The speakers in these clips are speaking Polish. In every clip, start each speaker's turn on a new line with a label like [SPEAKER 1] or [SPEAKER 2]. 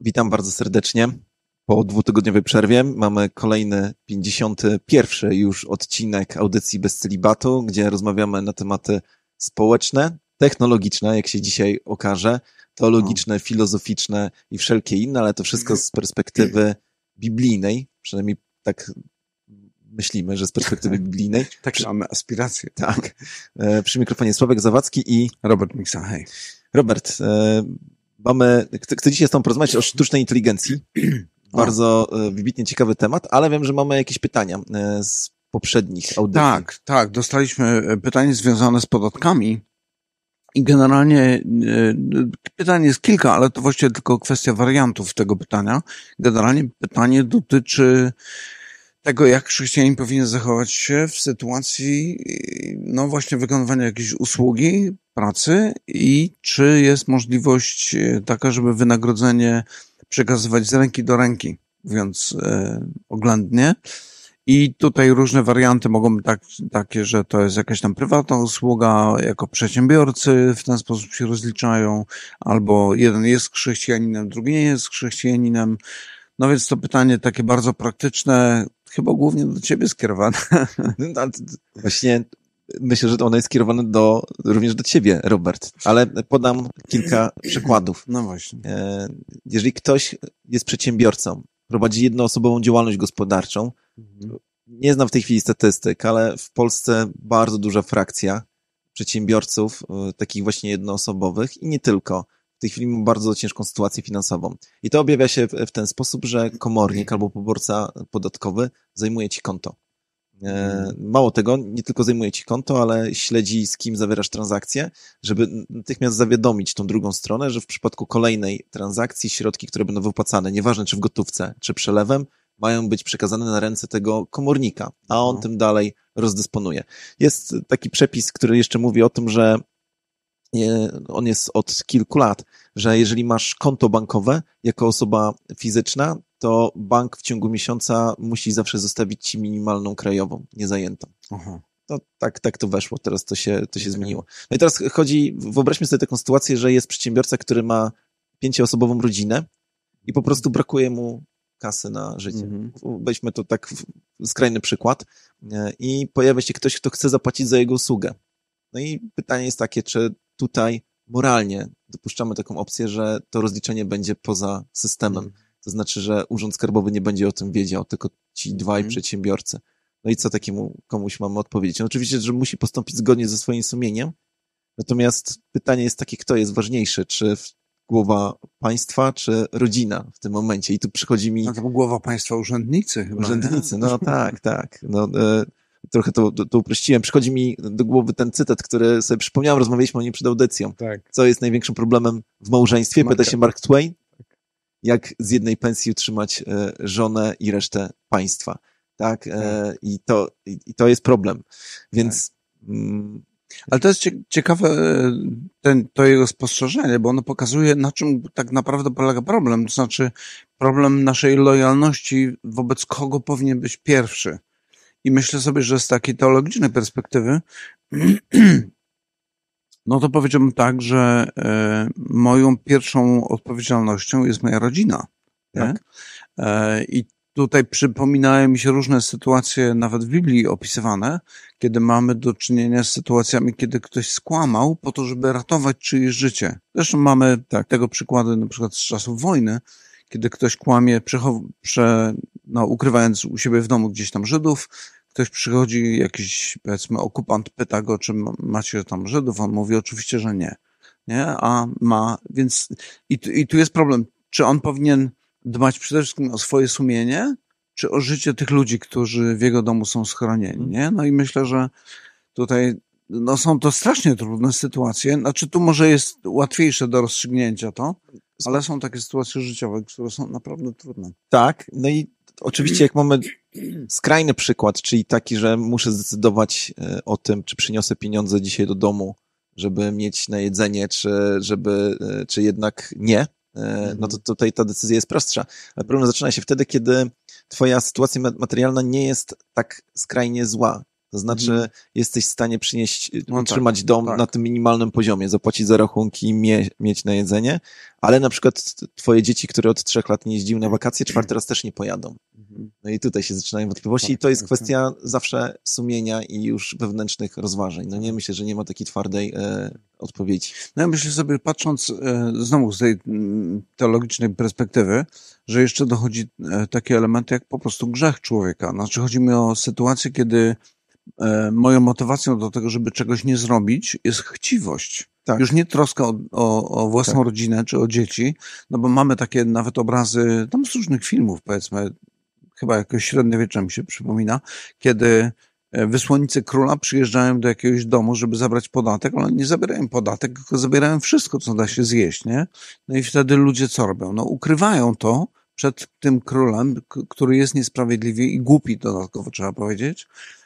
[SPEAKER 1] Witam bardzo serdecznie. Po dwutygodniowej przerwie mamy kolejny 51 już odcinek audycji bez celibatu, gdzie rozmawiamy na tematy społeczne, technologiczne, jak się dzisiaj okaże, teologiczne, no. filozoficzne i wszelkie inne, ale to wszystko z perspektywy biblijnej, przynajmniej tak myślimy, że z perspektywy biblijnej.
[SPEAKER 2] Tak, Przy... mamy aspiracje.
[SPEAKER 1] Tak. E, przy mikrofonie Sławek Zawadzki i
[SPEAKER 2] Robert Miksa. Hej.
[SPEAKER 1] Robert, e, mamy, chcę dzisiaj z Tobą porozmawiać o sztucznej inteligencji. Bardzo o. wybitnie ciekawy temat, ale wiem, że mamy jakieś pytania e, z poprzednich audycji.
[SPEAKER 2] Tak, tak. Dostaliśmy pytanie związane z podatkami. I generalnie pytanie jest kilka, ale to właściwie tylko kwestia wariantów tego pytania. Generalnie pytanie dotyczy tego, jak chrześcijanin powinien zachować się w sytuacji, no właśnie wykonywania jakiejś usługi, pracy i czy jest możliwość e, taka, żeby wynagrodzenie przekazywać z ręki do ręki, mówiąc e, oględnie. I tutaj różne warianty mogą być tak, takie, że to jest jakaś tam prywatna usługa, jako przedsiębiorcy w ten sposób się rozliczają, albo jeden jest chrześcijaninem, drugi nie jest chrześcijaninem. No więc to pytanie takie bardzo praktyczne, chyba głównie do ciebie skierowane.
[SPEAKER 1] No, właśnie myślę, że ono jest skierowane do, również do ciebie, Robert, ale podam kilka przykładów.
[SPEAKER 2] No właśnie. E,
[SPEAKER 1] jeżeli ktoś jest przedsiębiorcą, prowadzi jednoosobową działalność gospodarczą, mhm. nie znam w tej chwili statystyk, ale w Polsce bardzo duża frakcja przedsiębiorców, e, takich właśnie jednoosobowych i nie tylko, w tej chwili ma bardzo ciężką sytuację finansową. I to objawia się w ten sposób, że komornik albo poborca podatkowy zajmuje ci konto. E, mało tego, nie tylko zajmuje ci konto, ale śledzi z kim zawierasz transakcję, żeby natychmiast zawiadomić tą drugą stronę, że w przypadku kolejnej transakcji środki, które będą wypłacane, nieważne czy w gotówce, czy przelewem, mają być przekazane na ręce tego komornika, a on no. tym dalej rozdysponuje. Jest taki przepis, który jeszcze mówi o tym, że on jest od kilku lat, że jeżeli masz konto bankowe jako osoba fizyczna, to bank w ciągu miesiąca musi zawsze zostawić ci minimalną krajową, niezajętą. Aha. To tak, tak to weszło, teraz to się, to się okay. zmieniło. No i teraz chodzi, wyobraźmy sobie taką sytuację, że jest przedsiębiorca, który ma pięcioosobową rodzinę i po prostu brakuje mu kasy na życie. Mm -hmm. Weźmy to tak skrajny przykład e, i pojawia się ktoś, kto chce zapłacić za jego usługę. No i pytanie jest takie, czy tutaj moralnie dopuszczamy taką opcję, że to rozliczenie będzie poza systemem. Mm. To znaczy, że Urząd Skarbowy nie będzie o tym wiedział, tylko ci dwaj mm. przedsiębiorcy. No i co takiemu komuś mamy odpowiedzieć? No oczywiście, że musi postąpić zgodnie ze swoim sumieniem, natomiast pytanie jest takie, kto jest ważniejszy, czy głowa państwa, czy rodzina w tym momencie? I tu przychodzi mi...
[SPEAKER 2] No to głowa państwa urzędnicy chyba.
[SPEAKER 1] Urzędnicy, no tak, tak. No, e, trochę to, to, to uprościłem. Przychodzi mi do głowy ten cytat, który sobie przypomniałem, rozmawialiśmy o nim przed audycją. Tak. Co jest największym problemem w małżeństwie? Pyta się Mark Twain. Tak. Jak z jednej pensji utrzymać e, żonę i resztę państwa. Tak? E, tak. I, to, i, to jest problem. Więc... Tak.
[SPEAKER 2] Mm, ale to jest ciekawe, e, ten, to jego spostrzeżenie, bo ono pokazuje, na czym tak naprawdę polega problem. To znaczy, problem naszej lojalności wobec kogo powinien być pierwszy. I myślę sobie, że z takiej teologicznej perspektywy, no to powiedziałbym tak, że e, moją pierwszą odpowiedzialnością jest moja rodzina. Tak. E, I tutaj przypominają mi się różne sytuacje, nawet w Biblii opisywane, kiedy mamy do czynienia z sytuacjami, kiedy ktoś skłamał po to, żeby ratować czyjeś życie. Zresztą mamy tak, tego przykłady na przykład z czasów wojny, kiedy ktoś kłamie, prze, no, ukrywając u siebie w domu gdzieś tam Żydów, ktoś przychodzi, jakiś powiedzmy okupant pyta go, czy macie tam Żydów, on mówi oczywiście, że nie. Nie, a ma, więc i, i tu jest problem, czy on powinien dbać przede wszystkim o swoje sumienie, czy o życie tych ludzi, którzy w jego domu są schronieni, nie? No i myślę, że tutaj no są to strasznie trudne sytuacje. Znaczy tu może jest łatwiejsze do rozstrzygnięcia to, ale są takie sytuacje życiowe, które są naprawdę trudne.
[SPEAKER 1] Tak, no i oczywiście jak mamy skrajny przykład, czyli taki, że muszę zdecydować e, o tym, czy przyniosę pieniądze dzisiaj do domu, żeby mieć na jedzenie, czy, żeby, e, czy jednak nie, e, no to tutaj ta decyzja jest prostsza. Ale problem zaczyna się wtedy, kiedy twoja sytuacja materialna nie jest tak skrajnie zła. To znaczy, mhm. jesteś w stanie przynieść, no tak, utrzymać tak, dom tak. na tym minimalnym poziomie, zapłacić za rachunki, mie mieć na jedzenie, ale na przykład twoje dzieci, które od trzech lat nie jeździły na wakacje, czwarty raz też nie pojadą. Mhm. No i tutaj się zaczynają wątpliwości tak, i to jest tak, kwestia zawsze sumienia i już wewnętrznych rozważań. No nie myślę, że nie ma takiej twardej e, odpowiedzi.
[SPEAKER 2] No ja myślę sobie, patrząc e, znowu z tej mm, teologicznej perspektywy, że jeszcze dochodzi e, takie elementy jak po prostu grzech człowieka. Znaczy chodzi mi o sytuację, kiedy moją motywacją do tego, żeby czegoś nie zrobić, jest chciwość. Tak. Już nie troska o, o, o własną tak. rodzinę czy o dzieci, no bo mamy takie nawet obrazy, tam z różnych filmów, powiedzmy, chyba jakoś średniowiecze mi się przypomina, kiedy e, wysłannicy króla przyjeżdżają do jakiegoś domu, żeby zabrać podatek, ale nie zabierają podatek, tylko zabierają wszystko, co da się zjeść, nie? No i wtedy ludzie co robią? No ukrywają to przed tym królem, który jest niesprawiedliwy i głupi dodatkowo, trzeba powiedzieć, e,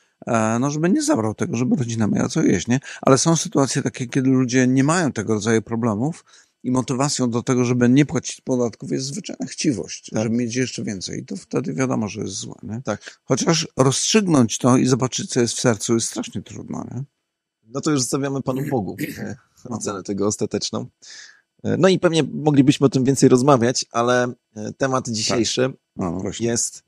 [SPEAKER 2] no żeby nie zabrał tego, żeby rodzina miała co jeść, nie? Ale są sytuacje takie, kiedy ludzie nie mają tego rodzaju problemów, i motywacją do tego, żeby nie płacić podatków jest zwyczajna chciwość, tak. żeby mieć jeszcze więcej. I to wtedy wiadomo, że jest złe. Nie?
[SPEAKER 1] Tak.
[SPEAKER 2] Chociaż rozstrzygnąć to i zobaczyć, co jest w sercu, jest strasznie trudno. Nie?
[SPEAKER 1] No to już zostawiamy Panu Bogu ocenę tego ostateczną. E, no i pewnie moglibyśmy o tym więcej rozmawiać, ale e, temat dzisiejszy tak. no, jest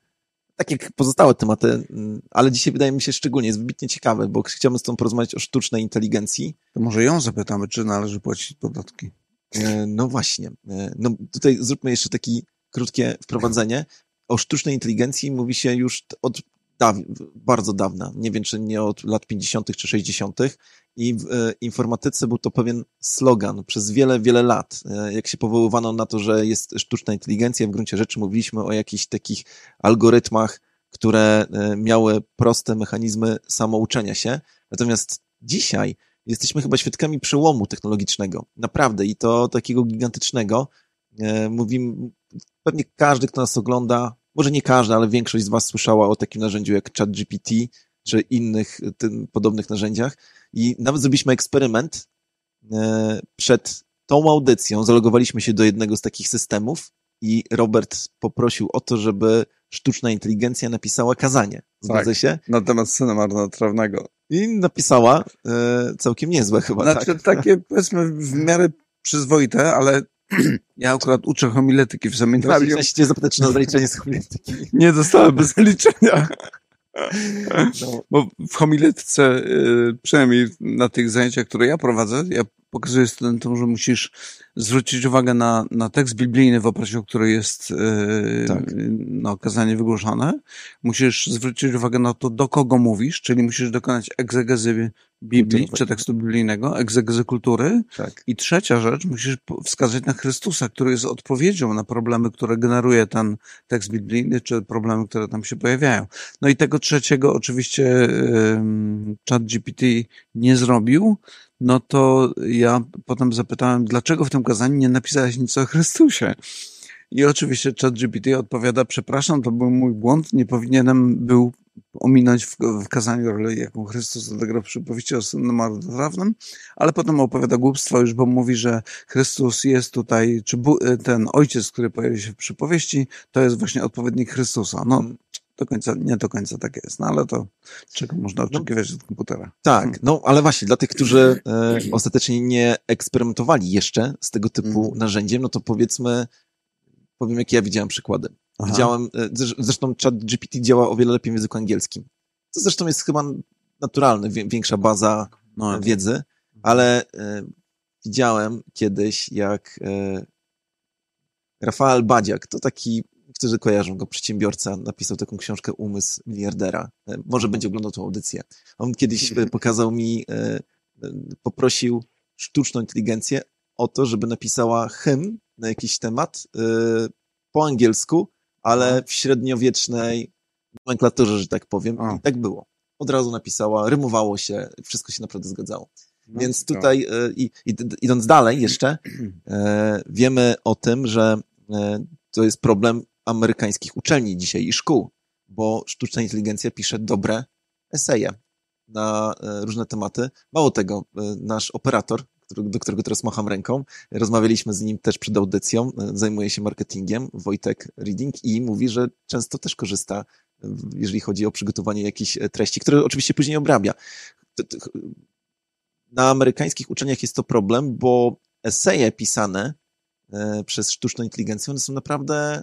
[SPEAKER 1] tak jak pozostałe tematy, mm, ale dzisiaj wydaje mi się szczególnie, jest wybitnie ciekawy, bo chciałbym z Tobą porozmawiać o sztucznej inteligencji.
[SPEAKER 2] To może ją zapytamy, czy należy płacić podatki.
[SPEAKER 1] E, no właśnie. E, no tutaj zróbmy jeszcze takie krótkie wprowadzenie. O sztucznej inteligencji mówi się już od daw bardzo dawna. Nie wiem, czy nie od lat 50. czy 60. I w e, informatyce był to pewien slogan przez wiele, wiele lat. Jak się powoływano na to, że jest sztuczna inteligencja, w gruncie rzeczy mówiliśmy o jakichś takich algorytmach, które miały proste mechanizmy samouczenia się. Natomiast dzisiaj jesteśmy chyba świadkami przełomu technologicznego. Naprawdę. I to takiego gigantycznego. E, mówimy, pewnie każdy, kto nas ogląda, może nie każdy, ale większość z Was słyszała o takim narzędziu jak ChatGPT czy innych tym, podobnych narzędziach. I nawet zrobiliśmy eksperyment e, przed tą audycją. Zalogowaliśmy się do jednego z takich systemów i Robert poprosił o to, żeby sztuczna inteligencja napisała kazanie. Zgadza tak, się?
[SPEAKER 2] Na temat syna marnotrawnego.
[SPEAKER 1] I napisała e, całkiem niezłe chyba,
[SPEAKER 2] znaczy,
[SPEAKER 1] tak?
[SPEAKER 2] takie, powiedzmy, w miarę przyzwoite, ale ja akurat uczę homiletyki w seminarium.
[SPEAKER 1] Chciałem się zapytać, czy na zaliczenie z homiletyki.
[SPEAKER 2] Nie dostałem bez zaliczenia. No. Bo w homiletce, y, przynajmniej na tych zajęciach, które ja prowadzę, ja pokazuję studentom, że musisz zwrócić uwagę na, na tekst biblijny, w oparciu o który jest yy, tak. no, kazanie wygłoszone. Musisz zwrócić uwagę na to, do kogo mówisz, czyli musisz dokonać egzegezy Biblii, czy tekstu biblijnego, egzegezy kultury. Tak. I trzecia rzecz, musisz wskazać na Chrystusa, który jest odpowiedzią na problemy, które generuje ten tekst biblijny, czy problemy, które tam się pojawiają. No i tego trzeciego oczywiście yy, chat GPT nie zrobił, no to ja potem zapytałem, dlaczego w tym kazaniu nie napisałeś nic o Chrystusie? I oczywiście ChatGPT odpowiada, przepraszam, to był mój błąd, nie powinienem był ominąć w, w kazaniu rolę, jaką Chrystus odegrał w przypowieści o synu marnotrawnym, ale potem opowiada głupstwo już, bo mówi, że Chrystus jest tutaj, czy ten ojciec, który pojawi się w przypowieści, to jest właśnie odpowiednik Chrystusa. No, do końca, nie do końca tak jest, no ale to czego można no, oczekiwać no, od komputera.
[SPEAKER 1] Tak, hmm. no ale właśnie dla tych, którzy e, ostatecznie nie eksperymentowali jeszcze z tego typu hmm. narzędziem, no to powiedzmy, powiem jakie ja widziałem przykłady. Aha. Widziałem, e, zresztą chat GPT działa o wiele lepiej w języku angielskim. To zresztą jest chyba naturalne, większa baza no, wiedzy, ale e, widziałem kiedyś, jak e, Rafael Badziak, to taki którzy kojarzą go, przedsiębiorca, napisał taką książkę Umysł miliardera. E, może będzie oglądał tą audycję. On kiedyś e, pokazał mi, e, poprosił sztuczną inteligencję o to, żeby napisała hymn na jakiś temat po angielsku, ale w średniowiecznej nomenklaturze, że tak powiem. I tak było. Od razu napisała, rymowało się, wszystko się naprawdę zgadzało. No, Więc tutaj, i, idąc dalej jeszcze, wiemy o tym, że to jest problem amerykańskich uczelni dzisiaj i szkół, bo sztuczna inteligencja pisze dobre eseje na e, różne tematy. Mało tego, e, nasz operator, do którego teraz macham ręką, rozmawialiśmy z nim też przed audycją, e, zajmuje się marketingiem, Wojtek Reading i mówi, że często też korzysta jeżeli chodzi o przygotowanie jakichś treści, które oczywiście później obrabia. Na amerykańskich uczelniach jest to problem, bo eseje pisane przez sztuczną inteligencję, one są naprawdę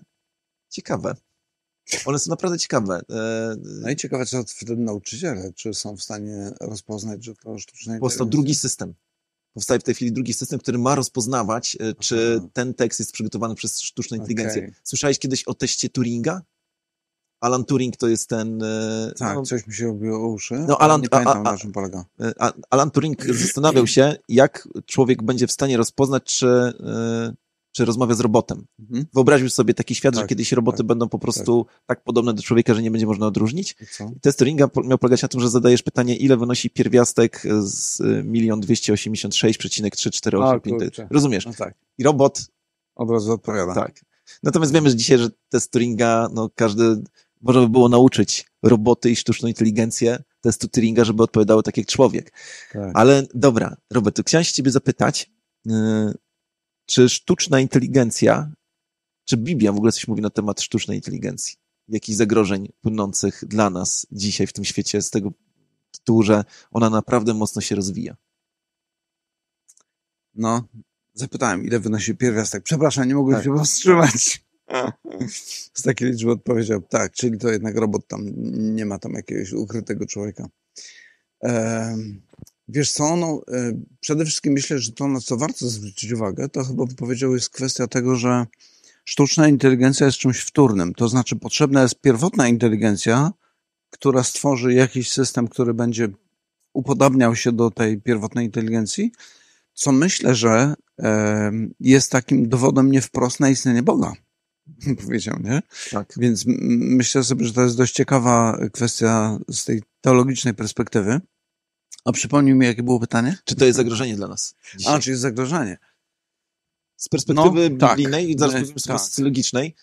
[SPEAKER 1] ciekawe. One są naprawdę ciekawe.
[SPEAKER 2] E, no i ciekawe, co wtedy nauczyciele, czy są w stanie rozpoznać, że to sztuczne
[SPEAKER 1] Powstał drugi system. Powstaje w tej chwili drugi system, który ma rozpoznawać, e, czy Aha. ten tekst jest przygotowany przez sztuczną inteligencję. Okay. Słyszałeś kiedyś o teście Turinga? Alan Turing to jest ten...
[SPEAKER 2] E, tak, no, coś mi się robiło o uszy. No, Alan, nie pamiętam, a, a, na czym polega.
[SPEAKER 1] Alan Turing zastanawiał się, jak człowiek będzie w stanie rozpoznać, czy czy rozmawia z robotem. Mhm. Wyobraził sobie taki świat, tak, że kiedyś roboty tak, będą po prostu tak. tak. podobne do człowieka, że nie będzie można odróżnić. Test Turinga miał polegać na tym, że zadajesz pytanie, ile wynosi pierwiastek z milion dwieście osiemdziesiąt sześć przecinek trzy cztery osiem Rozumiesz? No tak. I robot...
[SPEAKER 2] Od razu odpowiada.
[SPEAKER 1] Tak. Natomiast wiemy, że dzisiaj, że test Turinga, no każdy, można by było nauczyć roboty i sztuczną inteligencję testu Turinga, żeby odpowiadały tak jak człowiek. Tak. Ale dobra, Robert, chciałem się ciebie zapytać, yy, czy sztuczna inteligencja, czy Biblia w ogóle coś mówi na temat sztucznej inteligencji? Jakichś zagrożeń płynących dla nas dzisiaj w tym świecie z tego tytułu, że ona naprawdę mocno się rozwija?
[SPEAKER 2] No, zapytałem, ile wynosi pierwiastek. Przepraszam, nie mogłem tak. się powstrzymać. Z takiej liczby odpowiedział, tak, czyli to jednak robot tam, nie ma tam jakiegoś ukrytego człowieka. Wiesz co, no, e, przede wszystkim myślę, że to, na co warto zwrócić uwagę, to chyba bym powiedział jest kwestia tego, że sztuczna inteligencja jest czymś wtórnym. To znaczy potrzebna jest pierwotna inteligencja, która stworzy jakiś system, który będzie upodabniał się do tej pierwotnej inteligencji, co myślę, że e, jest takim dowodem nie wprost na istnienie Boga. Powiedział, nie? Tak. Więc myślę sobie, że to jest dość ciekawa kwestia z tej teologicznej perspektywy. A przypomnij mi, jakie było pytanie?
[SPEAKER 1] Czy to jest zagrożenie dla nas?
[SPEAKER 2] Dzisiaj? A, czy jest zagrożenie?
[SPEAKER 1] Z perspektywy no, tak. biblijnej i zaraz powiem z tak. logicznej,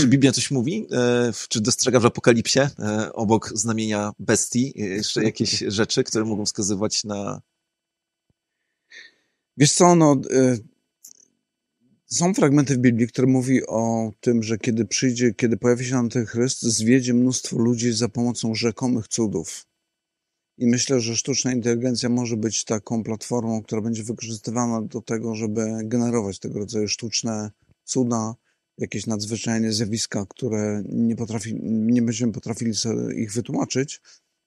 [SPEAKER 1] czy Biblia coś mówi? E, czy dostrzega w apokalipsie e, obok znamienia bestii jeszcze jakieś rzeczy, które mogą wskazywać na...
[SPEAKER 2] Wiesz co, no, e, są fragmenty w Biblii, które mówi o tym, że kiedy przyjdzie, kiedy pojawi się Antychryst, zwiedzie mnóstwo ludzi za pomocą rzekomych cudów. I myślę, że sztuczna inteligencja może być taką platformą, która będzie wykorzystywana do tego, żeby generować tego rodzaju sztuczne cuda, jakieś nadzwyczajne zjawiska, które nie, potrafi, nie będziemy potrafili ich wytłumaczyć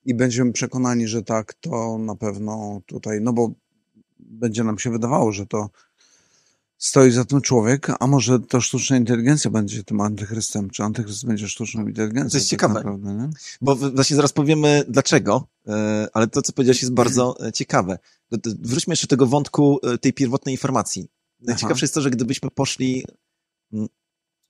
[SPEAKER 2] i będziemy przekonani, że tak, to na pewno tutaj, no bo będzie nam się wydawało, że to stoi za tym człowiek, a może to sztuczna inteligencja będzie tym antychrystem, czy antychryst będzie sztuczną inteligencją.
[SPEAKER 1] To jest tak ciekawe, naprawdę, bo właśnie zaraz powiemy dlaczego, e, ale to, co powiedziałeś jest bardzo e, ciekawe. Wróćmy jeszcze do tego wątku e, tej pierwotnej informacji. Najciekawsze jest to, że gdybyśmy poszli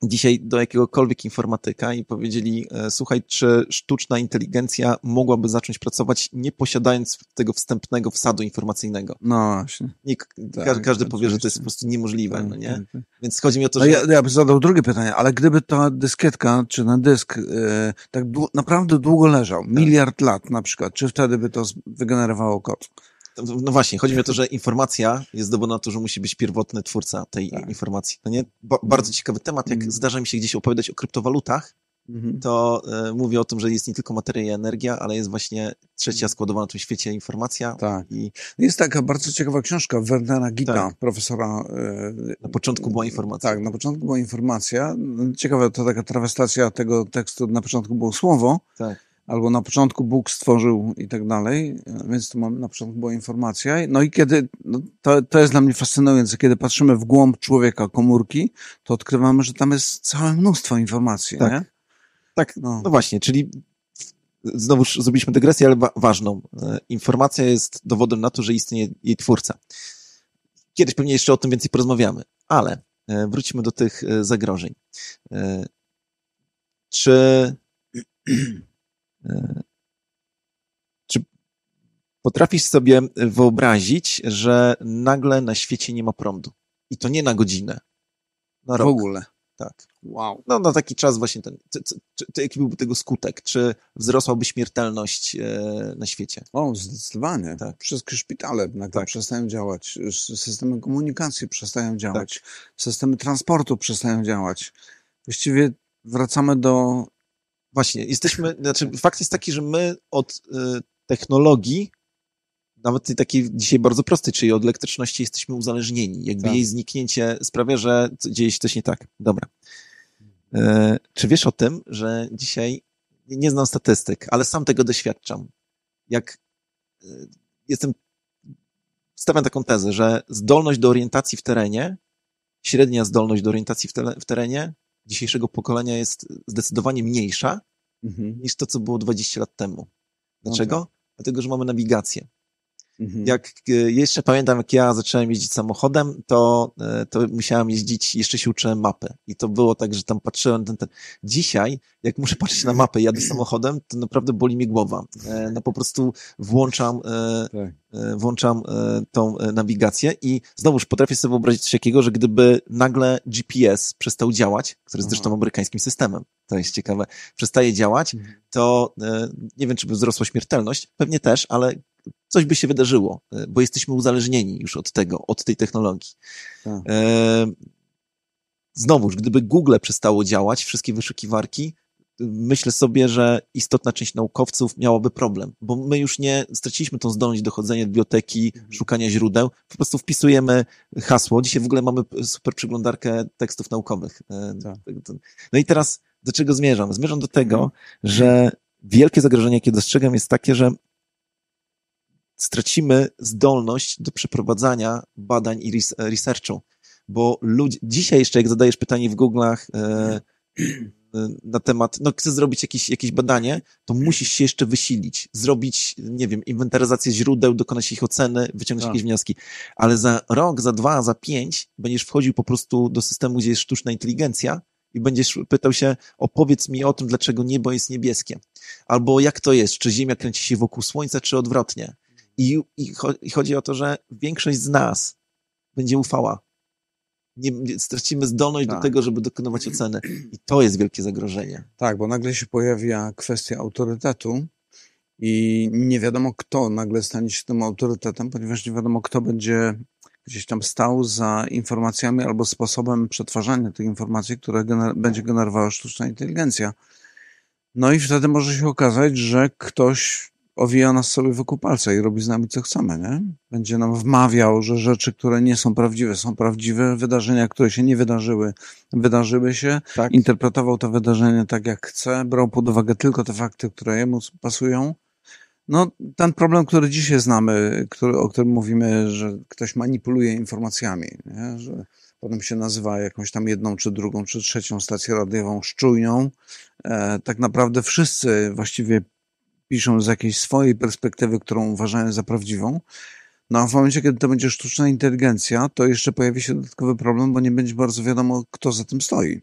[SPEAKER 1] dzisiaj do jakiegokolwiek informatyka i powiedzieli, e, słuchaj, czy sztuczna inteligencja mogłaby zacząć pracować nie posiadając tego wstępnego wsadu informacyjnego?
[SPEAKER 2] No właśnie.
[SPEAKER 1] Nie, tak, każdy powie, że to jest po prostu niemożliwe, tak, no nie? Tak, tak. Więc chodzi mi o to,
[SPEAKER 2] no że... Ja, ja bym zadał drugie pytanie, ale gdyby ta dyskietka, czy na dysk e, tak naprawdę długo leżał, tak. miliard lat na przykład, czy wtedy by to wygenerowało kod?
[SPEAKER 1] No właśnie, chodzi mi o to, że informacja jest dowodem na to, że musi być pierwotny twórca tej tak. informacji. No nie? Ba bardzo ciekawy temat, jak mm. zdarza mi się gdzieś opowiadać o kryptowalutach, mm -hmm. to e, mówię o tym, że jest nie tylko materia i energia, ale jest właśnie trzecia składowa na tym świecie informacja.
[SPEAKER 2] Tak. I... Jest taka bardzo ciekawa książka Wernera Gita, tak. profesora. E,
[SPEAKER 1] na początku była informacja.
[SPEAKER 2] Tak, na początku była informacja. Ciekawe, to taka trawestacja tego tekstu, na początku było słowo. Tak albo na początku Bóg stworzył i tak dalej, więc tu mam, na początku była informacja. No i kiedy, no to, to jest dla mnie fascynujące, kiedy patrzymy w głąb człowieka, komórki, to odkrywamy, że tam jest całe mnóstwo informacji,
[SPEAKER 1] tak.
[SPEAKER 2] nie?
[SPEAKER 1] Tak, no. no właśnie, czyli znowu zrobiliśmy dygresję, ale wa ważną. E, informacja jest dowodem na to, że istnieje jej twórca. Kiedyś pewnie jeszcze o tym więcej porozmawiamy, ale e, wróćmy do tych e, zagrożeń. Czy czy potrafisz sobie wyobrazić, że nagle na świecie nie ma prądu? I to nie na godzinę, na rok.
[SPEAKER 2] W ogóle.
[SPEAKER 1] Tak. Wow. No na taki czas właśnie ten. Czy, czy, czy, jaki byłby tego skutek? Czy wzrosłaby śmiertelność e, na świecie?
[SPEAKER 2] O, zdecydowanie. Tak. Wszystkie szpitale nagle tak. przestają działać, systemy komunikacji przestają działać, tak. systemy transportu przestają działać. Właściwie wracamy do
[SPEAKER 1] Właśnie, jesteśmy, znaczy fakt jest taki, że my od y, technologii, nawet tej takiej dzisiaj bardzo prostej, czyli od elektryczności jesteśmy uzależnieni. Jakby tak. jej zniknięcie sprawia, że dzieje się coś nie tak. Dobra. E, czy wiesz o tym, że dzisiaj, nie znam statystyk, ale sam tego doświadczam. Jak e, jestem, stawiam taką tezę, że zdolność do orientacji w terenie, średnia zdolność do orientacji w, te, w terenie dzisiejszego pokolenia jest zdecydowanie mniejsza mhm. niż to, co było 20 lat temu. Dlaczego? Okay. Dlatego, że mamy nawigację. Mhm. Jak e, jeszcze pamiętam, jak ja zacząłem jeździć samochodem, to, e, to musiałem jeździć, jeszcze się uczyłem mapy. I to było tak, że tam patrzyłem. Ten, ten. Dzisiaj, jak muszę patrzeć na mapę, jadę samochodem, to naprawdę boli mi głowa. E, no po prostu włączam, tak. włączam tą nawigację i znowuż potrafię sobie wyobrazić coś takiego, że gdyby nagle GPS przestał działać, który jest Aha. zresztą amerykańskim systemem, to jest ciekawe, przestaje działać, mhm. to nie wiem, czy by wzrosła śmiertelność, pewnie też, ale coś by się wydarzyło, e, bo jesteśmy uzależnieni już od tego, od tej technologii. Tak. E, znowuż, gdyby Google przestało działać, wszystkie wyszukiwarki, myślę sobie, że istotna część naukowców miałaby problem, bo my już nie straciliśmy tą zdolność dochodzenia biblioteki, mhm. szukania źródeł, po prostu wpisujemy hasło. Dzisiaj w ogóle mamy super przeglądarkę tekstów naukowych. E, tak. No i teraz do czego zmierzam? Zmierzam do tego, mhm. że wielkie zagrożenie, jakie dostrzegam, jest takie, że stracimy zdolność do przeprowadzania badań i researchu, bo ludzie, dzisiaj jeszcze jak zadajesz pytanie w Google'ach e, e, na temat, no chcesz zrobić jakieś, jakieś badanie, to musisz się jeszcze wysilić, zrobić, nie wiem, inwentaryzację źródeł, dokonać ich oceny, wyciągnąć tak. jakieś wnioski, ale za rok, za dwa, za pięć będziesz wchodził po prostu do systemu, gdzie jest sztuczna inteligencja i będziesz pytał się, opowiedz mi o tym, dlaczego niebo jest niebieskie. Albo jak to jest, czy Ziemia kręci się wokół Słońca, czy odwrotnie. I, i, i chodzi o to, że większość z nas będzie ufała. Nie, nie stracimy zdolność tak. do tego, żeby dokonywać oceny. I to jest wielkie zagrożenie.
[SPEAKER 2] Tak, bo nagle się pojawia kwestia autorytetu i nie wiadomo, kto nagle stanie się tym autorytetem, ponieważ nie wiadomo, kto będzie gdzieś tam stał za informacjami albo sposobem przetwarzania tych informacji, które gener będzie generowała sztuczna inteligencja. No i wtedy może się okazać, że ktoś owija nas sobie wokół palca i robi z nami co chcemy, nie? Będzie nam wmawiał, że rzeczy, które nie są prawdziwe, są prawdziwe, wydarzenia, które się nie wydarzyły, wydarzyły się, tak. interpretował to wydarzenie tak jak chce, brał pod uwagę tylko te fakty, które jemu pasują. No, ten problem, który dzisiaj znamy, który, o którym mówimy, że ktoś manipuluje informacjami, nie? że potem się nazywa jakąś tam jedną, czy drugą, czy trzecią stację radiową szczujnią. E, tak naprawdę wszyscy właściwie piszą z jakiejś swojej perspektywy, którą uważają za prawdziwą. No a w momencie, kiedy to będzie sztuczna inteligencja, to jeszcze pojawi się dodatkowy problem, bo nie będzie bardzo wiadomo, kto za tym stoi.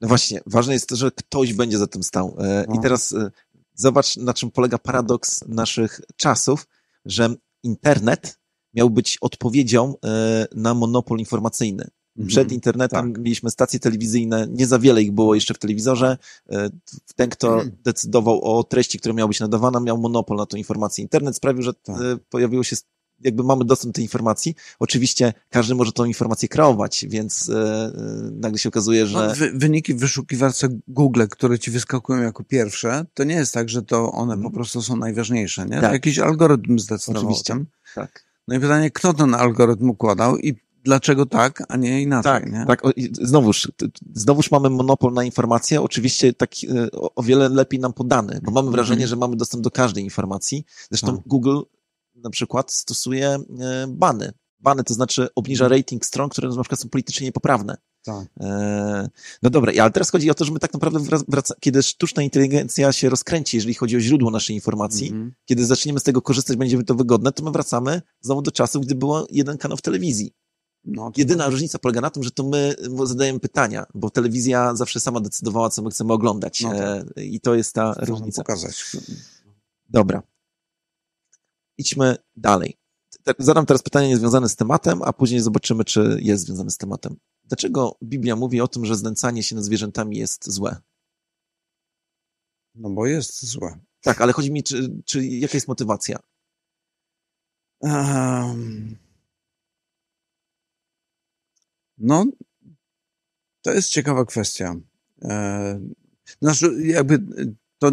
[SPEAKER 1] No właśnie, ważne jest to, że ktoś będzie za tym stał. E, I no. teraz e, zobacz, na czym polega paradoks naszych czasów, że internet miał być odpowiedzią e, na monopol informacyjny. Mhm. Przed internetem tak. mieliśmy stacje telewizyjne, nie za wiele ich było jeszcze w telewizorze. E, ten, kto mhm. decydował o treści, która miała być nadawana, miał monopol na tą informację. Internet sprawił, że tak. E, pojawiło się jakby mamy dostęp do tej informacji. Oczywiście każdy może tą informację kreować, więc e, nagle się okazuje, że... No,
[SPEAKER 2] wy, wyniki w wyszukiwarce Google, które ci wyskakują jako pierwsze, to nie jest tak, że to one hmm. po prostu są najważniejsze, nie? Tak. Jakiś algorytm zdecydował Oczywiście. Tak. No i pytanie, kto ten algorytm układał i dlaczego tak, a nie inaczej.
[SPEAKER 1] Tak,
[SPEAKER 2] nie?
[SPEAKER 1] tak. Znowuż, znowuż mamy monopol na informacje, oczywiście tak o wiele lepiej nam podany, bo mamy wrażenie, mhm. że mamy dostęp do każdej informacji. Zresztą tak. Google na przykład stosuje e, bany. Bany to znaczy obniża mhm. rating stron, które na przykład są politycznie niepoprawne. Tak. E, no dobra, ale teraz chodzi o to, że my tak naprawdę wraca, kiedy sztuczna inteligencja się rozkręci, jeżeli chodzi o źródło naszej informacji, mm -hmm. kiedy zaczniemy z tego korzystać, będzie to wygodne, to my wracamy znowu do czasów, gdy było jeden kanał w telewizji. No, Jedyna różnica polega na tym, że to my zadajemy pytania, bo telewizja zawsze sama decydowała, co my chcemy oglądać. No tak. E, I to jest ta różnica.
[SPEAKER 2] pokazać.
[SPEAKER 1] Dobra. Idźmy dalej. Zadam teraz pytanie niezwiązane z tematem, a później zobaczymy, czy jest związane z tematem. Dlaczego Biblia mówi o tym, że znęcanie się nad zwierzętami jest złe?
[SPEAKER 2] No bo jest złe.
[SPEAKER 1] Tak, ale chodzi mi, czy, czy jaka jest motywacja? Um,
[SPEAKER 2] no, to jest ciekawa kwestia. E, Znaczy, jakby to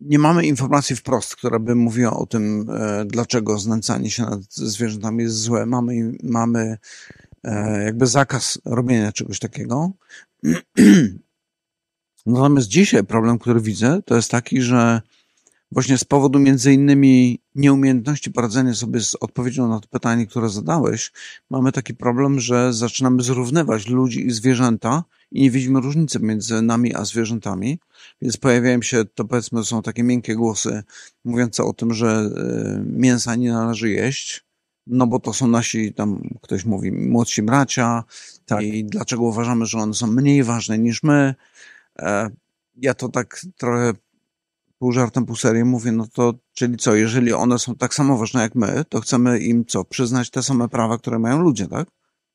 [SPEAKER 2] nie mamy informacji wprost, która by mówiła o tym, e, dlaczego znęcanie się nad zwierzętami jest złe. Mamy, mamy e, jakby zakaz robienia czegoś takiego. Natomiast dzisiaj problem, który widzę, to jest taki, że właśnie z powodu między innymi nieumiejętności poradzenia sobie z odpowiedzią na to pytanie, które zadałeś, mamy taki problem, że zaczynamy zrównywać ludzi i zwierzęta i nie widzimy różnicy między nami a zwierzętami, więc pojawiają się, to powiedzmy, są takie miękkie głosy mówiące o tym, że e, mięsa nie należy jeść, no bo to są nasi, tam ktoś mówi, młodsi bracia tak. i dlaczego uważamy, że one są mniej ważne niż my. E, ja to tak trochę pół żartem, pół serię mówię, no to czyli co, jeżeli one są tak samo ważne jak my, to chcemy im co, przyznać te same prawa, które mają ludzie, tak?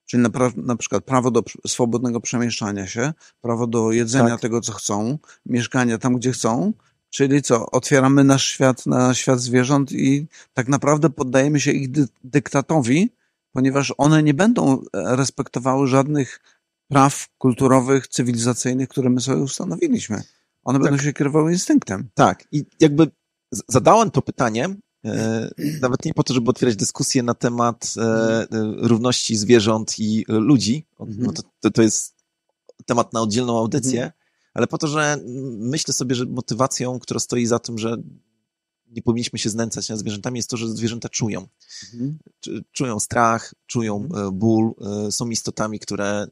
[SPEAKER 2] Czyli na, na przykład prawo do swobodnego przemieszczania się, prawo do jedzenia tak. tego, co chcą, mieszkania tam, gdzie chcą, czyli co, otwieramy nasz świat na świat zwierząt i tak naprawdę poddajemy się ich dy dyktatowi, ponieważ one nie będą e, respektowały żadnych praw kulturowych, cywilizacyjnych, które my sobie ustanowiliśmy. One tak. będą się kierowały instynktem.
[SPEAKER 1] Tak. I jakby zadałem to pytanie, e, nawet nie po to, żeby otwierać dyskusję na temat e, mhm. równości zwierząt i ludzi. Mhm. No to, to, to jest temat na oddzielną audycję, mhm. ale po to, że myślę sobie, że motywacją, która stoi za tym, że nie powinniśmy się znęcać nad zwierzętami, jest to, że zwierzęta czują. Mhm. Czują strach, czują mhm. E, ból, e, są istotami, które e,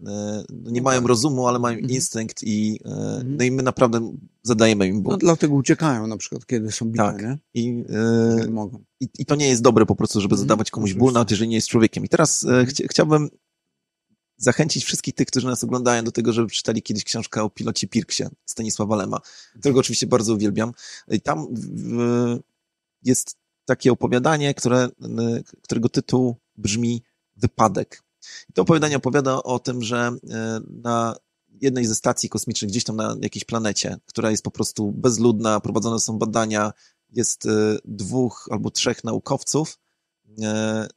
[SPEAKER 1] no, nie mają rozumu, ale mają mhm. instynkt i, mhm. no i my naprawdę zadajemy im ból. No,
[SPEAKER 2] dlatego uciekają na przykład, kiedy są bite, tak. nie?
[SPEAKER 1] I, mogą. I, I, to nie jest dobre po prostu, żeby mhm. zadawać komuś ból, nawet jeżeli nie jest człowiekiem. I teraz mhm. chci chciałbym zachęcić wszystkich tych, którzy nas oglądają do tego, żeby czytali kiedyś książkę o pilocie Pirksie Stanisława Lema, którego oczywiście bardzo uwielbiam. I tam jest takie opowiadanie, które, którego tytuł brzmi Wypadek. To opowiadanie opowiada o tym, że e, na jednej ze stacji kosmicznych, gdzieś tam na jakiejś planecie, która jest po prostu bezludna, prowadzone są badania, jest e, dwóch albo trzech naukowców, e,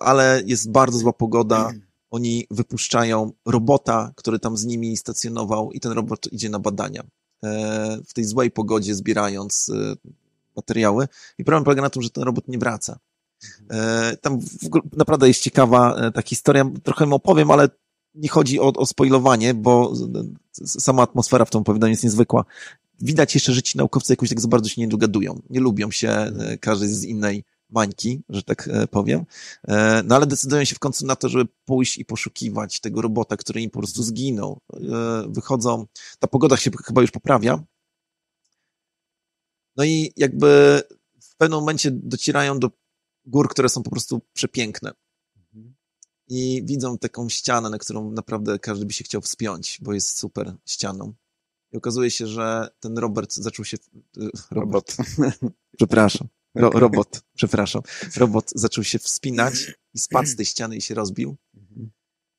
[SPEAKER 1] ale jest bardzo zła pogoda. Oni wypuszczają robota, który tam z nimi stacjonował, i ten robot idzie na badania. W tej złej pogodzie, zbierając materiały. I problem polega na tym, że ten robot nie wraca. E, tam naprawdę jest ciekawa e, ta historia. Trochę ją opowiem, ale nie chodzi o, o spoilowanie, bo sama atmosfera w tym opowiadaniu jest niezwykła. Widać jeszcze, że ci naukowcy jakoś tak za bardzo się nie dogadują. Nie lubią się, e, każdy z innej mańki, że tak powiem. No ale decydują się w końcu na to, żeby pójść i poszukiwać tego robota, który im po prostu zginął. Wychodzą, ta pogoda się chyba już poprawia, no i jakby w pewnym momencie docierają do gór, które są po prostu przepiękne. I widzą taką ścianę, na którą naprawdę każdy by się chciał wspiąć, bo jest super ścianą. I okazuje się, że ten Robert zaczął się. Robot. przepraszam. Ro, robot, przepraszam. Robot zaczął się wspinać i spadł z tej ściany i się rozbił.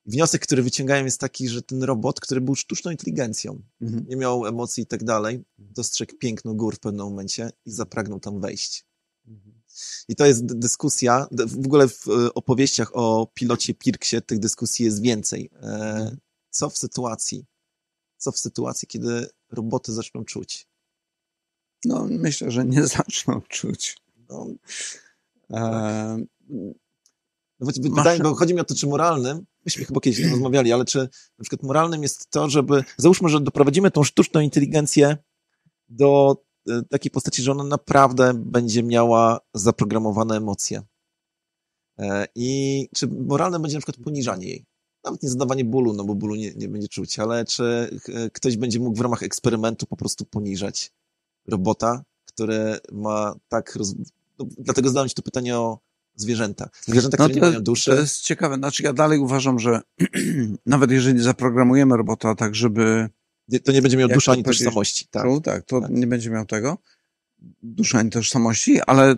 [SPEAKER 1] Wniosek, który wyciągają jest taki, że ten robot, który był sztuczną inteligencją, mhm. nie miał emocji i tak dalej, dostrzegł piękno gór w pewnym momencie i zapragnął tam wejść. Mhm. I to jest dyskusja, w ogóle w e, opowieściach o pilocie Pirksie tych dyskusji jest więcej. E, mhm. Co w sytuacji, co w sytuacji, kiedy roboty zaczną czuć?
[SPEAKER 2] No, myślę, że nie zaczną czuć. No,
[SPEAKER 1] e, no, wydaje, bo chodzi mi o to, czy moralnym, myśmy chyba kiedyś rozmawiali, ale czy na przykład moralnym jest to, żeby, załóżmy, że doprowadzimy tą sztuczną inteligencję do e, takiej postaci, że ona naprawdę będzie miała zaprogramowane emocje. E, I czy moralne będzie na przykład poniżanie jej? Nawet nie zadawanie bólu, no bo bólu nie, nie będzie czuć, ale czy ktoś będzie mógł w ramach eksperymentu po prostu poniżać robota, który ma tak... Roz... No, dlatego zadałem ci to pytanie o zwierzęta. Zwierzęta, no które to, nie mają duszy.
[SPEAKER 2] To jest ciekawe. Znaczy ja dalej uważam, że nawet jeżeli zaprogramujemy robota tak, żeby...
[SPEAKER 1] To nie będzie miał duszy ani tożsamości.
[SPEAKER 2] Tak, to, tak, to tak. nie będzie miał tego. Duszy ani tożsamości, ale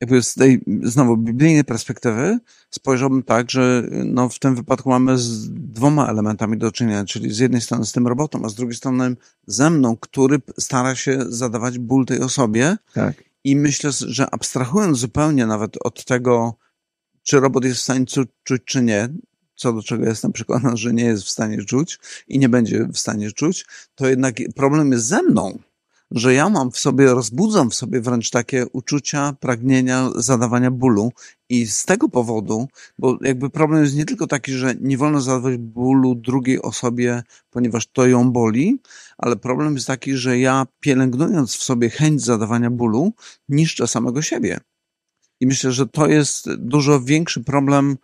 [SPEAKER 2] jakby z tej znowu biblijnej perspektywy spojrzałbym tak, że no w tym wypadku mamy z dwoma elementami do czynienia, czyli z jednej strony z tym robotem, a z drugiej strony ze mną, który stara się zadawać ból tej osobie.
[SPEAKER 1] Tak.
[SPEAKER 2] I myślę, że abstrahując zupełnie nawet od tego, czy robot jest w stanie czuć, czy nie, co do czego jestem przekonany, że nie jest w stanie czuć i nie będzie w stanie czuć, to jednak problem jest ze mną że ja mam w sobie, rozbudzam w sobie wręcz takie uczucia, pragnienia zadawania bólu i z tego powodu, bo jakby problem jest nie tylko taki, że nie wolno zadawać bólu drugiej osobie, ponieważ to ją boli, ale problem jest taki, że ja pielęgnując w sobie chęć zadawania bólu, niszczę samego siebie. I myślę, że to jest dużo większy problem,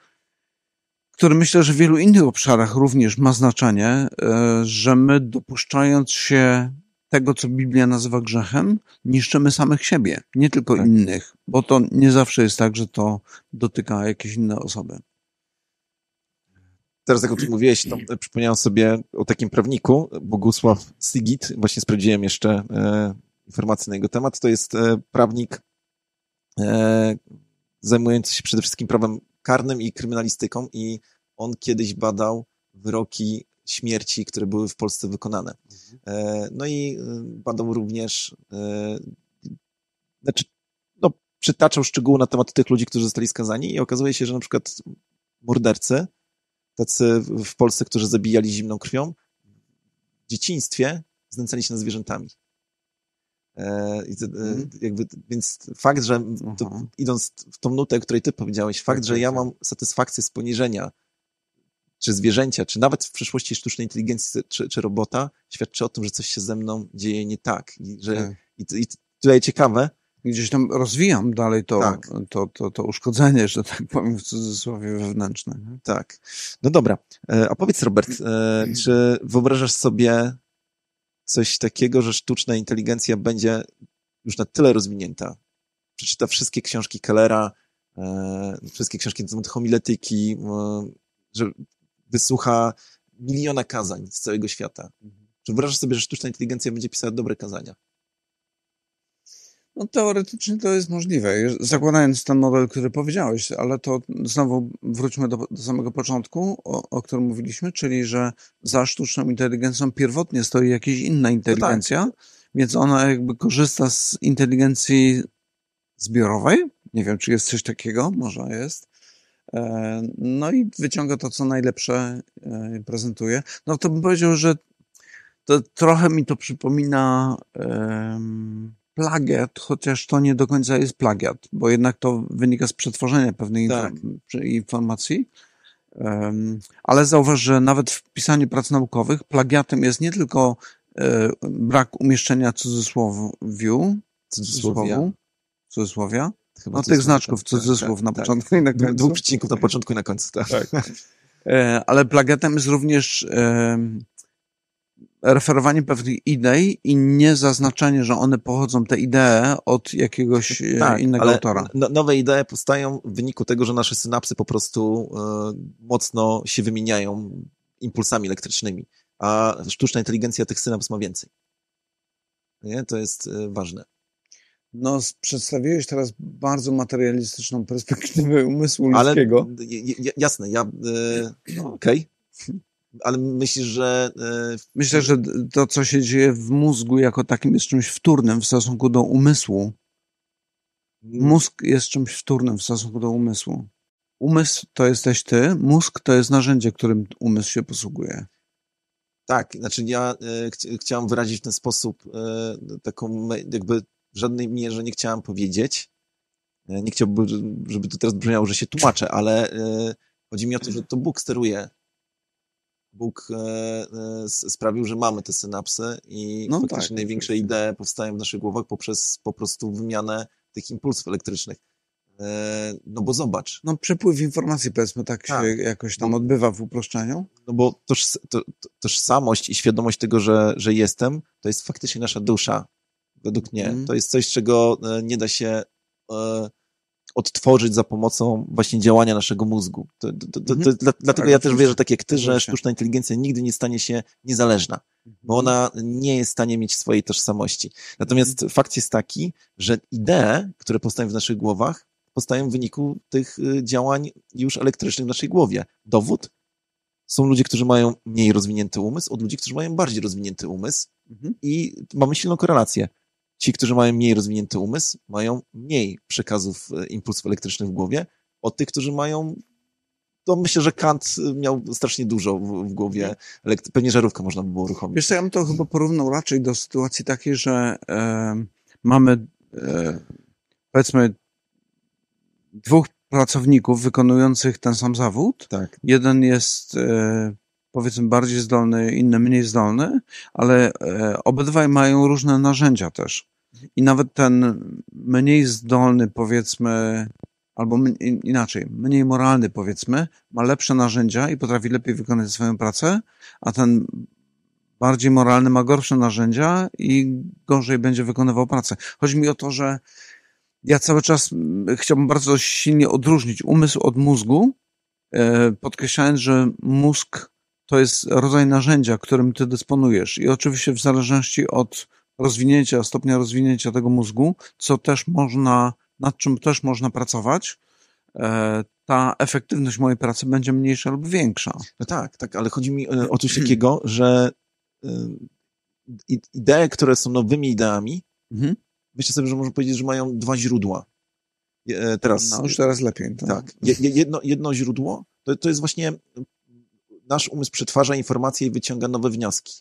[SPEAKER 2] który myślę, że w wielu innych obszarach również ma znaczenie, e, że my dopuszczając się tego, co Biblia nazywa grzechem, niszczymy samych siebie, nie tylko tak. innych, bo to nie zawsze jest tak, że to dotyka jakieś inne osoby.
[SPEAKER 1] Teraz jak o tym mówiłeś, to przypomniałem sobie o takim prawniku, Bogusław Sigit, właśnie sprawdziłem jeszcze e, informacje na jego temat, to jest e, prawnik e, zajmujący się przede wszystkim prawem karnym i kryminalistyką i on kiedyś badał wyroki śmierci, które były w Polsce wykonane. Mhm. No i e, badał również, e, znaczy, no, przytaczał szczegóły na temat tych ludzi, którzy zostali skazani i okazuje się, że na przykład mordercy, tacy w Polsce, którzy zabijali zimną krwią, w dzieciństwie znęcali się nad zwierzętami. Mhm. Jakby, więc fakt, że to, idąc w tą nutę, o której ty powiedziałeś, fakt, tak, że tak, ja tak. mam satysfakcję z poniżenia czy zwierzęcia, czy nawet w przyszłości sztucznej inteligencji, czy, czy robota, świadczy o tym, że coś się ze mną dzieje nie tak. I, że, tak. i, i tutaj ciekawe.
[SPEAKER 2] Gdzieś tam rozwijam dalej to, tak. to, to, to uszkodzenie, że tak powiem w cudzysłowie wewnętrzne.
[SPEAKER 1] Tak. No dobra. E, a powiedz Robert, e, czy wyobrażasz sobie coś takiego, że sztuczna inteligencja będzie już na tyle rozwinięta, przeczyta wszystkie książki Kellera, e, wszystkie książki na temat homiletyki, że wysłucha miliona kazań z całego świata. Czy wyobrażasz sobie, że sztuczna inteligencja będzie pisała dobre kazania?
[SPEAKER 2] No teoretycznie to jest możliwe, zakładając ten model, który powiedziałeś, ale to znowu wróćmy do, do samego początku, o, o, którym mówiliśmy, czyli że za sztuczną inteligencją pierwotnie stoi jakaś inna inteligencja, no tak. więc ona jakby korzysta z inteligencji zbiorowej. Nie wiem, czy jest coś takiego, może jest. E, no i wyciąga to, co najlepsze e, prezentuje. No to bym powiedział, że to trochę mi to przypomina um, plagiat, chociaż to nie do końca jest plagiat, bo jednak to wynika z przetworzenia pewnej tak. informacji. Um, ale zauważ, że nawet w pisaniu prac naukowych plagiatem jest nie tylko e, brak umieszczenia cudzysłowiu, cudzysłowia, cudzysłowia Chyba no tych znaczków, tak, cudzysłów tak, na tak. początku tak. i na końcu.
[SPEAKER 1] Dwóch przecinków na początku i na końcu, tak. tak.
[SPEAKER 2] E, ale plagiatem jest również e, referowanie pewnych idei i nie zaznaczenie, że one pochodzą, te idee, od jakiegoś e, tak, innego ale autora.
[SPEAKER 1] No, nowe idee powstają w wyniku tego, że nasze synapsy po prostu mocno się wymieniają impulsami elektrycznymi, a sztuczna inteligencja tych synaps ma więcej. Nie? To jest ważne.
[SPEAKER 2] No, przedstawiłeś teraz bardzo materialistyczną perspektywę umysłu ludzkiego.
[SPEAKER 1] Ale jasne, ja. No, Okej. Okay. Ale myślisz, że.
[SPEAKER 2] E, Myślę, że to, co się dzieje w mózgu, jako takim jest czymś wtórnym w stosunku do umysłu. Mm. Mózg jest czymś wtórnym w stosunku do umysłu. Umysł to jesteś ty, mózg to jest narzędzie, którym umysł się posługuje.
[SPEAKER 1] Tak, znaczy ja e, ch chciałem wyrazić w ten sposób e, taką jakby w żadnej mierze nie chciałem powiedzieć. E, nie chciałbym, żeby to teraz brzmiało, że się tłumaczę, ale e, chodzi mi o to, że to Bóg steruje. Bóg e, sprawił, że mamy te synapsy i no faktycznie tak, największe tak. idee powstają w naszych głowach poprzez po prostu wymianę tych impulsów elektrycznych. No bo zobacz.
[SPEAKER 2] No przepływ informacji powiedzmy tak, tak. się jakoś tam odbywa w uproszczeniu.
[SPEAKER 1] No bo toż, to, tożsamość i świadomość tego, że, że jestem, to jest faktycznie nasza dusza według mnie. Mm. To jest coś, czego e, nie da się e, odtworzyć za pomocą właśnie działania naszego mózgu. To, to, to, mm. dlatego tak, ja też wierzę, tak jak ty, że sztuczna inteligencja nigdy nie stanie się niezależna, bo mhm. ona nie jest w stanie mieć swojej tożsamości. Natomiast mm. fakt jest taki, że idee, które powstają w naszych głowach, powstają w wyniku tych y, działań już elektrycznych w naszej głowie. Dowód? Są ludzie, którzy mają mniej rozwinięty umysł od ludzi, którzy mają bardziej rozwinięty umysł mhm. i mamy silną korelację. Ci, którzy mają mniej rozwinięty umysł, mają mniej przekazów e, impulsów elektrycznych w głowie od tych, którzy mają to myślę, że Kant miał strasznie dużo w, w głowie. Pewnie żarówkę można by było uruchomić.
[SPEAKER 2] Wiesz co, ja bym to chyba porównał raczej do sytuacji takiej, że e, mamy e, powiedzmy dwóch pracowników wykonujących ten sam zawód.
[SPEAKER 1] Tak.
[SPEAKER 2] Jeden jest e, powiedzmy bardziej zdolny, inny mniej zdolny, ale e, obydwaj mają różne narzędzia też. I nawet ten mniej zdolny, powiedzmy, albo inaczej, mniej moralny, powiedzmy, ma lepsze narzędzia i potrafi lepiej wykonać swoją pracę, a ten bardziej moralny ma gorsze narzędzia i gorzej będzie wykonywał pracę. Chodzi mi o to, że ja cały czas chciałbym bardzo silnie odróżnić umysł od mózgu, e, podkreślając, że mózg to jest rodzaj narzędzia, którym ty dysponujesz. I oczywiście w zależności od rozwinięcia, stopnia rozwinięcia tego mózgu, co też można, nad czym też można pracować, e, ta efektywność mojej pracy będzie mniejsza lub większa.
[SPEAKER 1] No tak, tak, ale chodzi mi e, o coś takiego, że idee, które są nowymi ideami, mhm myślę sobie, że można powiedzieć, że mają dwa źródła.
[SPEAKER 2] E, teraz, no, już teraz lepiej.
[SPEAKER 1] To. Tak. Jedno, jedno źródło to, to jest właśnie nasz umysł przetwarza informacje i wyciąga nowe wnioski.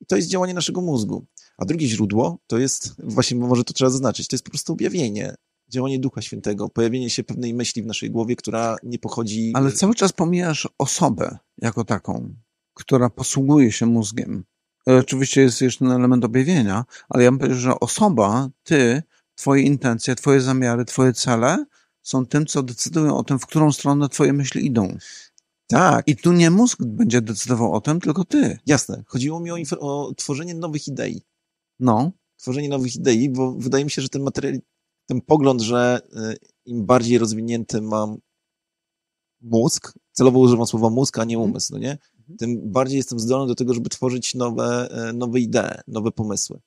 [SPEAKER 1] I to jest działanie naszego mózgu. A drugie źródło to jest, właśnie może to trzeba zaznaczyć, to jest po prostu objawienie, działanie Ducha Świętego, pojawienie się pewnej myśli w naszej głowie, która nie pochodzi...
[SPEAKER 2] Ale cały czas pomijasz osobę jako taką, która posługuje się mózgiem. E, oczywiście jest jeszcze ten element objawienia, ale ja bym powiedział, że osoba, ty, twoje intencje, twoje zamiary, twoje cele są tym, co decydują o tym, w którą stronę twoje myśli idą.
[SPEAKER 1] Tak.
[SPEAKER 2] I tu nie mózg będzie decydował o tym, tylko ty.
[SPEAKER 1] Jasne. Chodziło mi o, o tworzenie nowych idei.
[SPEAKER 2] No.
[SPEAKER 1] Tworzenie nowych idei, bo wydaje mi się, że ten materiał, ten pogląd, że y, im bardziej rozwinięty mam mózg, celowo używam słowa mózg, a nie mhm. umysł, no nie? Mhm. tym bardziej jestem zdolny do tego, żeby tworzyć nowe, e, nowe idee, nowe pomysły.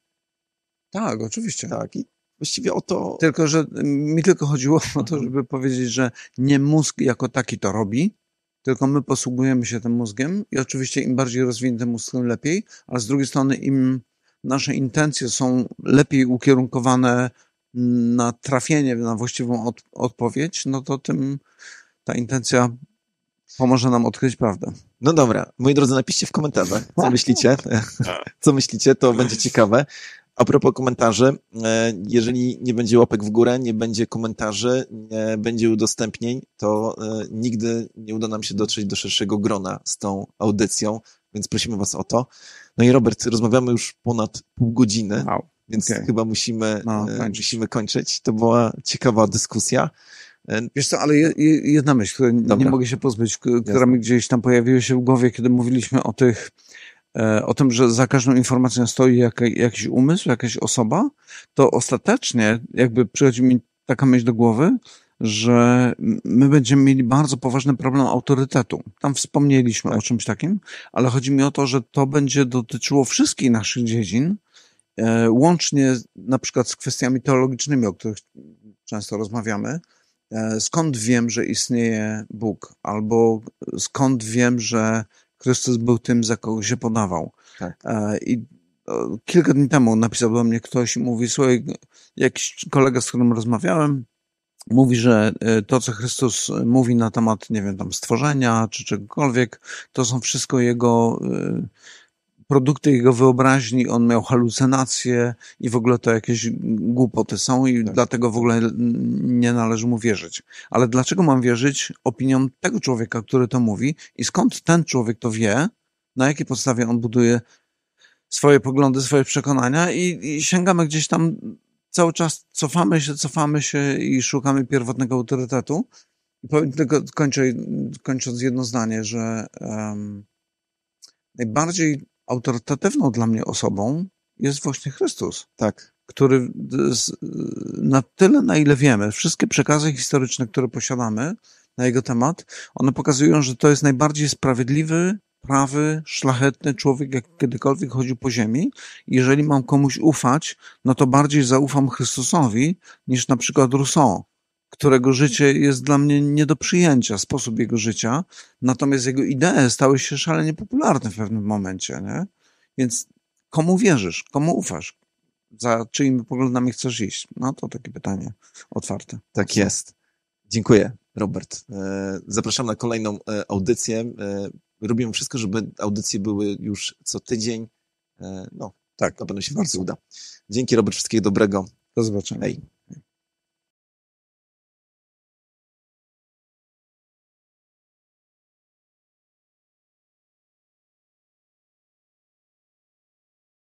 [SPEAKER 2] Tak, oczywiście.
[SPEAKER 1] Tak, i właściwie o to...
[SPEAKER 2] Tylko, że mi tylko chodziło o to, żeby powiedzieć, że nie mózg jako taki to robi, tylko my posługujemy się tym mózgiem i oczywiście im bardziej rozwinięty mózg, tym lepiej, ale z drugiej strony im nasze intencje są lepiej ukierunkowane na trafienie na właściwą od, odpowiedź, no to tym ta intencja pomoże nam odkryć prawdę.
[SPEAKER 1] No dobra, moi drodzy, napiszcie w komentarzach, co myślicie. Co myślicie, to będzie ciekawe. A propos komentarzy, e, jeżeli nie będzie łapek w górę, nie będzie komentarzy, nie będzie udostępnień, to e, nigdy nie uda nam się dotrzeć do szerszego grona z tą audycją, więc prosimy Was o to. No i Robert, rozmawiamy już ponad pół godziny, wow. więc okay. chyba musimy, no, e, musimy kończyć. To była ciekawa dyskusja.
[SPEAKER 2] Wiesz co, ale jedna myśl, której Dobra. nie mogę się pozbyć, która Jasne. mi gdzieś tam pojawiła się w głowie, kiedy mówiliśmy o tych, o tym, że za każdą informacją stoi jakiś umysł, jakaś osoba, to ostatecznie jakby przychodzi mi taka myśl do głowy, że my będziemy mieli bardzo poważny problem autorytetu. Tam wspomnieliśmy tak. o czymś takim, ale chodzi mi o to, że to będzie dotyczyło wszystkich naszych dziedzin, e, łącznie na przykład z kwestiami teologicznymi, o których często rozmawiamy, E, skąd wiem, że istnieje Bóg, albo skąd wiem, że Chrystus był tym, za kogo się podawał. Tak. E, I kilka dni temu napisał do mnie ktoś i mówi, słuchaj, jakiś kolega, z którym rozmawiałem, mówi, że e, to, co Chrystus mówi na temat, nie wiem, tam stworzenia czy czegokolwiek, to są wszystko jego produkty jego wyobraźni, on miał halucynacje i w ogóle to jakieś głupoty są i tak. dlatego w ogóle nie należy mu wierzyć. Ale dlaczego mam wierzyć opiniom tego człowieka, który to mówi i skąd ten człowiek to wie, na jakiej podstawie on buduje swoje poglądy, swoje przekonania i, i sięgamy gdzieś tam cały czas, cofamy się, cofamy się i szukamy pierwotnego autorytetu. I powiem tylko, kończę, kończąc jedno zdanie, że um, najbardziej autorytatywną dla mnie osobą jest właśnie Chrystus.
[SPEAKER 1] Tak.
[SPEAKER 2] Który na tyle, na ile wiemy, wszystkie przekazy historyczne, które posiadamy na jego temat, one pokazują, że to jest najbardziej sprawiedliwy, prawy, szlachetny człowiek, jak kiedykolwiek chodził po ziemi. Jeżeli mam komuś ufać, no to bardziej zaufam Chrystusowi niż na przykład Rousseau, którego życie jest dla mnie nie do przyjęcia, sposób jego życia, natomiast jego idee stały się szalenie popularne w pewnym momencie, nie? Więc komu wierzysz, komu ufasz? Za czyimi poglądami chcesz iść? No to takie pytanie otwarte.
[SPEAKER 1] Tak jest. Dziękuję, Robert. Zapraszam na kolejną audycję. Robimy wszystko, żeby audycje były już co tydzień. No, tak. Na pewno się bardzo uda. Dzięki, Robert. Wszystkiego dobrego.
[SPEAKER 2] Do zobaczenia.
[SPEAKER 1] Hej.